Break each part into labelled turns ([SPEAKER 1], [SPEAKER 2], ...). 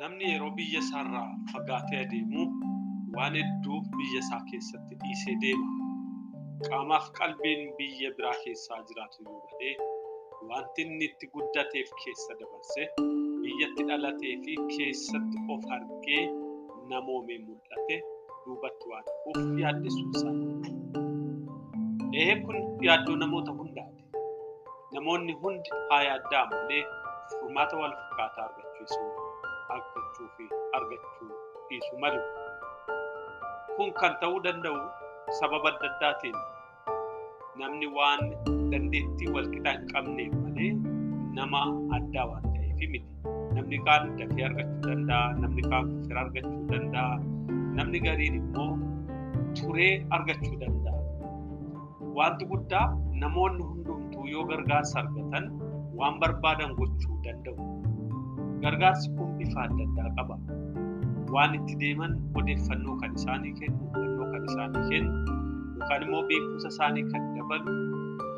[SPEAKER 1] Namni yeroo biyya isaarraa fagaatee adeemu waan hedduu biyya isaa keessatti dhiisee deema. Qaamaaf qalbiin biyya biraa keessaa jiraatu yoo ta'e, wanti inni itti guddateef keessa dabarse biyyatti dhalatee fi keessatti of argee namoomee mul'ate duubatti waan dhufuuf yaaddessuu isaa. Ee kun yaaddoo namoota hundaati. Namoonni hundi haa yaaddaa malee furmaata wal fakkaataa argachiisuu argachuu fi argachuu dhiisuu malu. Kun kan ta'uu danda'u sababa adda addaatiin namni waan dandeettii wal qixaa hin qabneef malee nama addaa waan ta'eef miti. Namni kaan dafee argachuu danda'a, namni kaan fira argachuu danda'a, namni gariin immoo turee argachuu danda'a. Wanti guddaa namoonni hundumtuu yoo gargaarsa argatan waan barbaadan gochuu danda'u. Gargaarsi kun bifa adda addaa qaba. Waan itti deeman odeeffannoo kan isaanii kennu, hubannoo kan isaanii kennu, yookaan immoo beekumsa isaanii kan dabalu,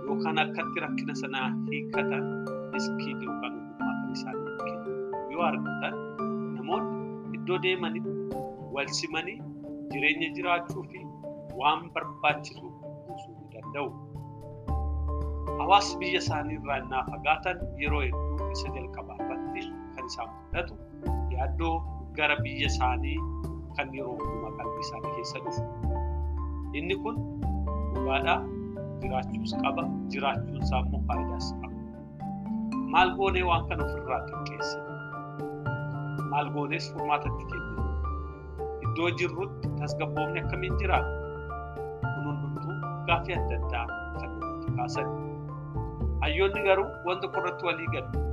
[SPEAKER 1] yookaan akkatti rakkina sanaa hiikkatan iskiil yookaan ogummaa kan isaanii kennu yoo argatan namoonni iddoo deemanitti wal simanii jireenya jiraachuu fi waan barbaachisu buusuu ni danda'u. Hawaasni biyya isaanii irraa innaa fagaatan yeroo hedduu isa jalqabaa kan isaan mudatu yaaddoo gara biyya isaanii kan yeroo hundumaa qalbii isaanii keessa dhufu. Inni kun dhugaadhaa jiraachuus qaba, jiraachuun isaa immoo faayidaas qaba. Maal goonee waan kana ofirraa xiqqeessina? Maal goonees furmaatatti kennina? Iddoo jirrutti tasgabboomni akkamiin jiraata? Kun hundumtuu gaaffii adda addaa kan namatti kaasan. Hayyoonni garuu wanta irratti walii galu.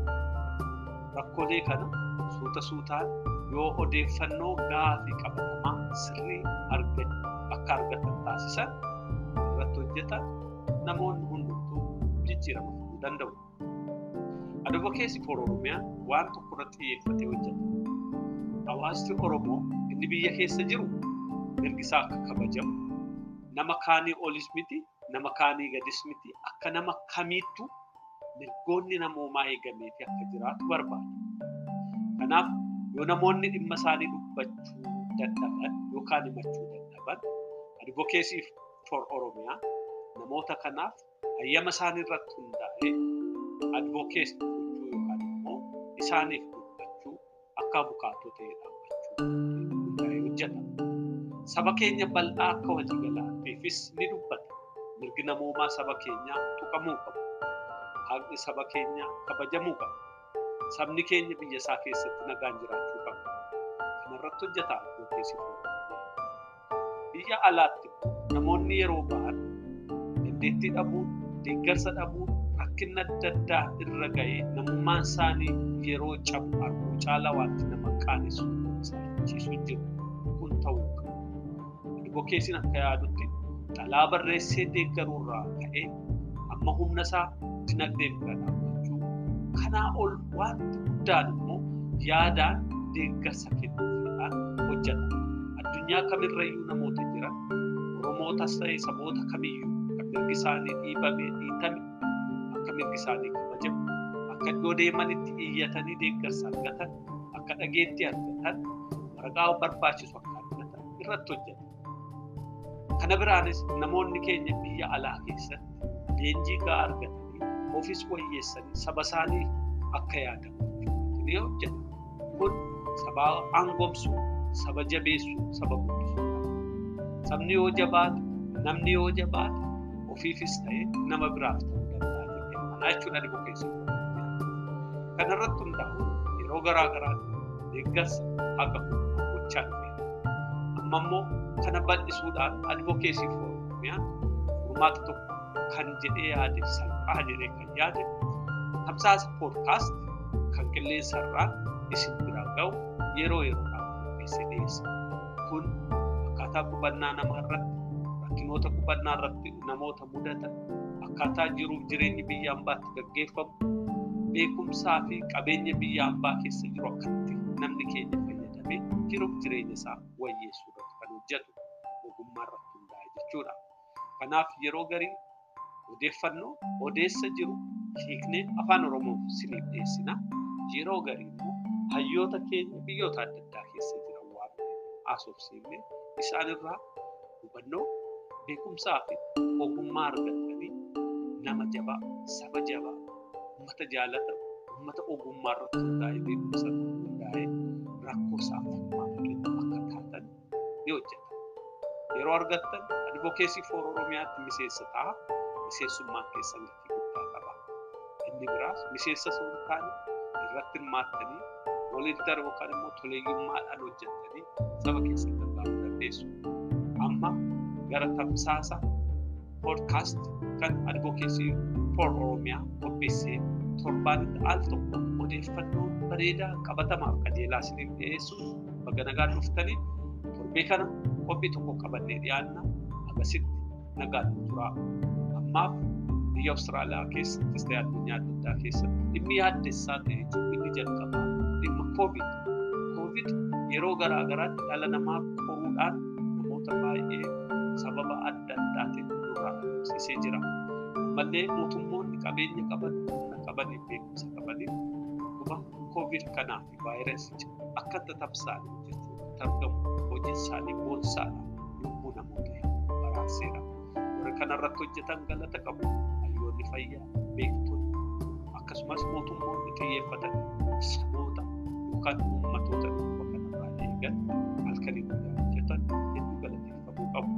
[SPEAKER 1] Rakkoolee kana suuta suutaan yoo odeeffannoo gaafii qabatamaa sirrii akka argatan taasisan irratti hojjetan namoonni hundumtuu jijjiirama fiduu danda'u. Advokeesii for Oromiyaan waan tokko irratti xiyyeeffatee hojjeta. Hawaasni Oromoo inni biyya keessa jiru mirgisaa akka kabajamu nama kaanii olis miti nama kaanii gadis miti akka nama kamiittu mirgoonni namoomaa eegamee fi akka jiraatu barbaada. Kanaaf yoo namoonni dhimma isaanii dubbachuu dadhaban yookaan himachuu dadhaban advokeesii for Oromiyaa namoota kanaaf hayyama isaanii irratti hundaa'ee advokeesii gochuu yookaan immoo isaaniif dubbachuu akka abukaatoo ta'ee dhaabbachuu hundaa'ee hojjeta. Saba keenya bal'aa akka waliigalaatiifis ni dubbata. Mirgi namoomaa saba keenyaa tuqamuu qabu. Haqni saba keenyaa kabajamuu qaba. Sabni keenya biyya isaa keessatti nagaan jiraachuu qaba. Kana irratti hojjetaa advokeesii Biyya alaatti namoonni yeroo ba'an dandeettii dhabuun, deeggarsa dhabuun, rakkinni adda addaa irra ga'ee namummaan isaanii yeroo cabu arguu caalaa wanti nama qaanessu saaxilu jiru kun ta'uu qaba. Advokeesiin akka yaadutti xalaa barreessee deeggaruurraa ka'ee amma humna isaa dinagdee bira dhaabbachuu kanaa ol wanti guddaan immoo yaadaan deeggarsa kennuufiidhaan hojjeta. Addunyaa kamirrayyuu namoota jiran Oromootas ta'e saboota kamiyyuu kan mirgi isaanii dhiibamee dhiitame akka mirgi isaanii kabajamu akka iddoo deemanitti iyyatanii deeggarsa argatan akka dhageettii argatan waraqaa barbaachisu akka argatan irratti hojjeta. Kana biraanis namoonni keenya biyya alaa keessatti leenjii gahaa argatanii ofis wayyeessanii saba isaanii akka yaadamu hojjetu. Kun saba aangomsuu, saba jabeessuu, saba guddisuu Sabni yoo jabaate, namni yoo jabaate ofiifis ta'e nama biraaf ta'uu danda'a amanaa jechuudha advokeesii. Kana irratti hundaa'uun yeroo garaa garaatti deeggarsa haqa gochaa dhufeera. Amma immoo kana bal'isuudhaan advokeesii Oromiyaan furmaata tokko kan jedhee yaade salphaa jedhee kan yaade tamsaasa poodkaast kan qilleensa irraa isin bira ga'u yeroo yeroodhaan qopheessee dhiyeessa. Kun akkaataa qubannaa namaa irratti rakkinoota qubannaa irratti namoota mudatan akkaataa jiruuf jireenyi biyya ambaatti gaggeeffamu beekumsaa fi qabeenya biyya ambaa keessa jiru akkatti namni keenya fayyadamee jiruuf jireenya isaa wayyeessuu irratti kan hojjetu ogummaa irratti hundaa'e jechuudha. Kanaaf yeroo garii odeeffannoo odeessa jiru hiiknee afaan Oromoof isiniif dhiyeessina. Yeroo garii immoo hayyoota keenya biyyoota adda addaa keessa jiran waan haasofsiifne isaanirraa hubannoo beekumsaa fi ogummaa argatanii nama jabaa, saba jabaa, uummata jaalata, uummata ogummaa irratti hundaa'ee beekumsa irratti hundaa'ee rakkoo furmaata kennu akka taatan ni hojjeta. Yeroo argattan advokeesii foor Oromiyaatti miseensa ta'a. Miseensummaan keessan gatii guddaa qaba. Inni biraas miseensa hin taane irratti hirmaattanii waliin darbu yookaan immoo toleeyyummaadhaan hojjettanii saba keessan gargaaruu dandeessu. Amma gara tamsaasa poodkaast kan advokeesii foor Oromiyaa qopheessee torbaanitti al tokko odeeffannoo bareedaa qabatamaaf qajeelaa isiniif dhiyeessu baga nagaan dhuftanii torbee kana qophii tokko qabannee dhiyaanna akkasitti nagaan turaa. Ammaaf biyya Awustiraaliyaa keessattis ta'e addunyaa adda addaa keessatti dhimmi yaaddessaa ta'e inni jalqabaa dhimma koovid. Koovid yeroo garaa garaatti dhala namaa qoruudhaan namoota baay'ee sababa adda addaatiin nurraa dhabamsiisee jira. Ammallee mootummoonni qabeenya qaban, humna qabanii, beekumsa qabanii dhuma koovid kanaa fi vaayirasii akka tamsa'an jechuun argamu hojiin isaanii boonsaadha. Lubbuu namoota baraarseera. Warri kanarratti hojjetan galata qabu. Hayyoonni fayyaa, beektonni akkasumas mootummoonni xiyyeeffatan saboota yookaan uummatoota dhukkuba kanarraa eegan halkanii guyyaa hojjetan hedduu galateeffamuu qabu.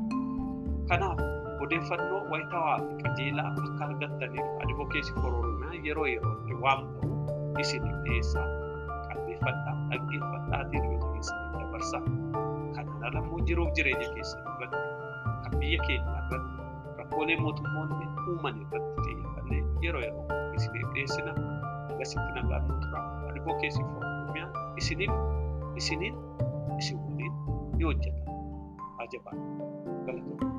[SPEAKER 1] Kanaaf odeeffannoo wayitawaa fi qajeelaa akka argattaniif advokeesii Oromiyaa yeroo yerootti waan ta'u isiniif dhiyeessaa. Qalbeeffadhaa, dhaggeeffadhaatiin yoo keessaniif dabarsaa. Kanaan ala immoo jiruuf jireenya keessan irratti kan biyya keenya irratti rakkoolee mootummoonni uuman irratti xiyyeeffannee yeroo yeroo isiniif dhiyeessina. Akkasitti nagaan nu tura. Advokeesii Oromiyaa isiniif isiniin isin waliin ni hojjeta. Ajabaa! Galatoomna.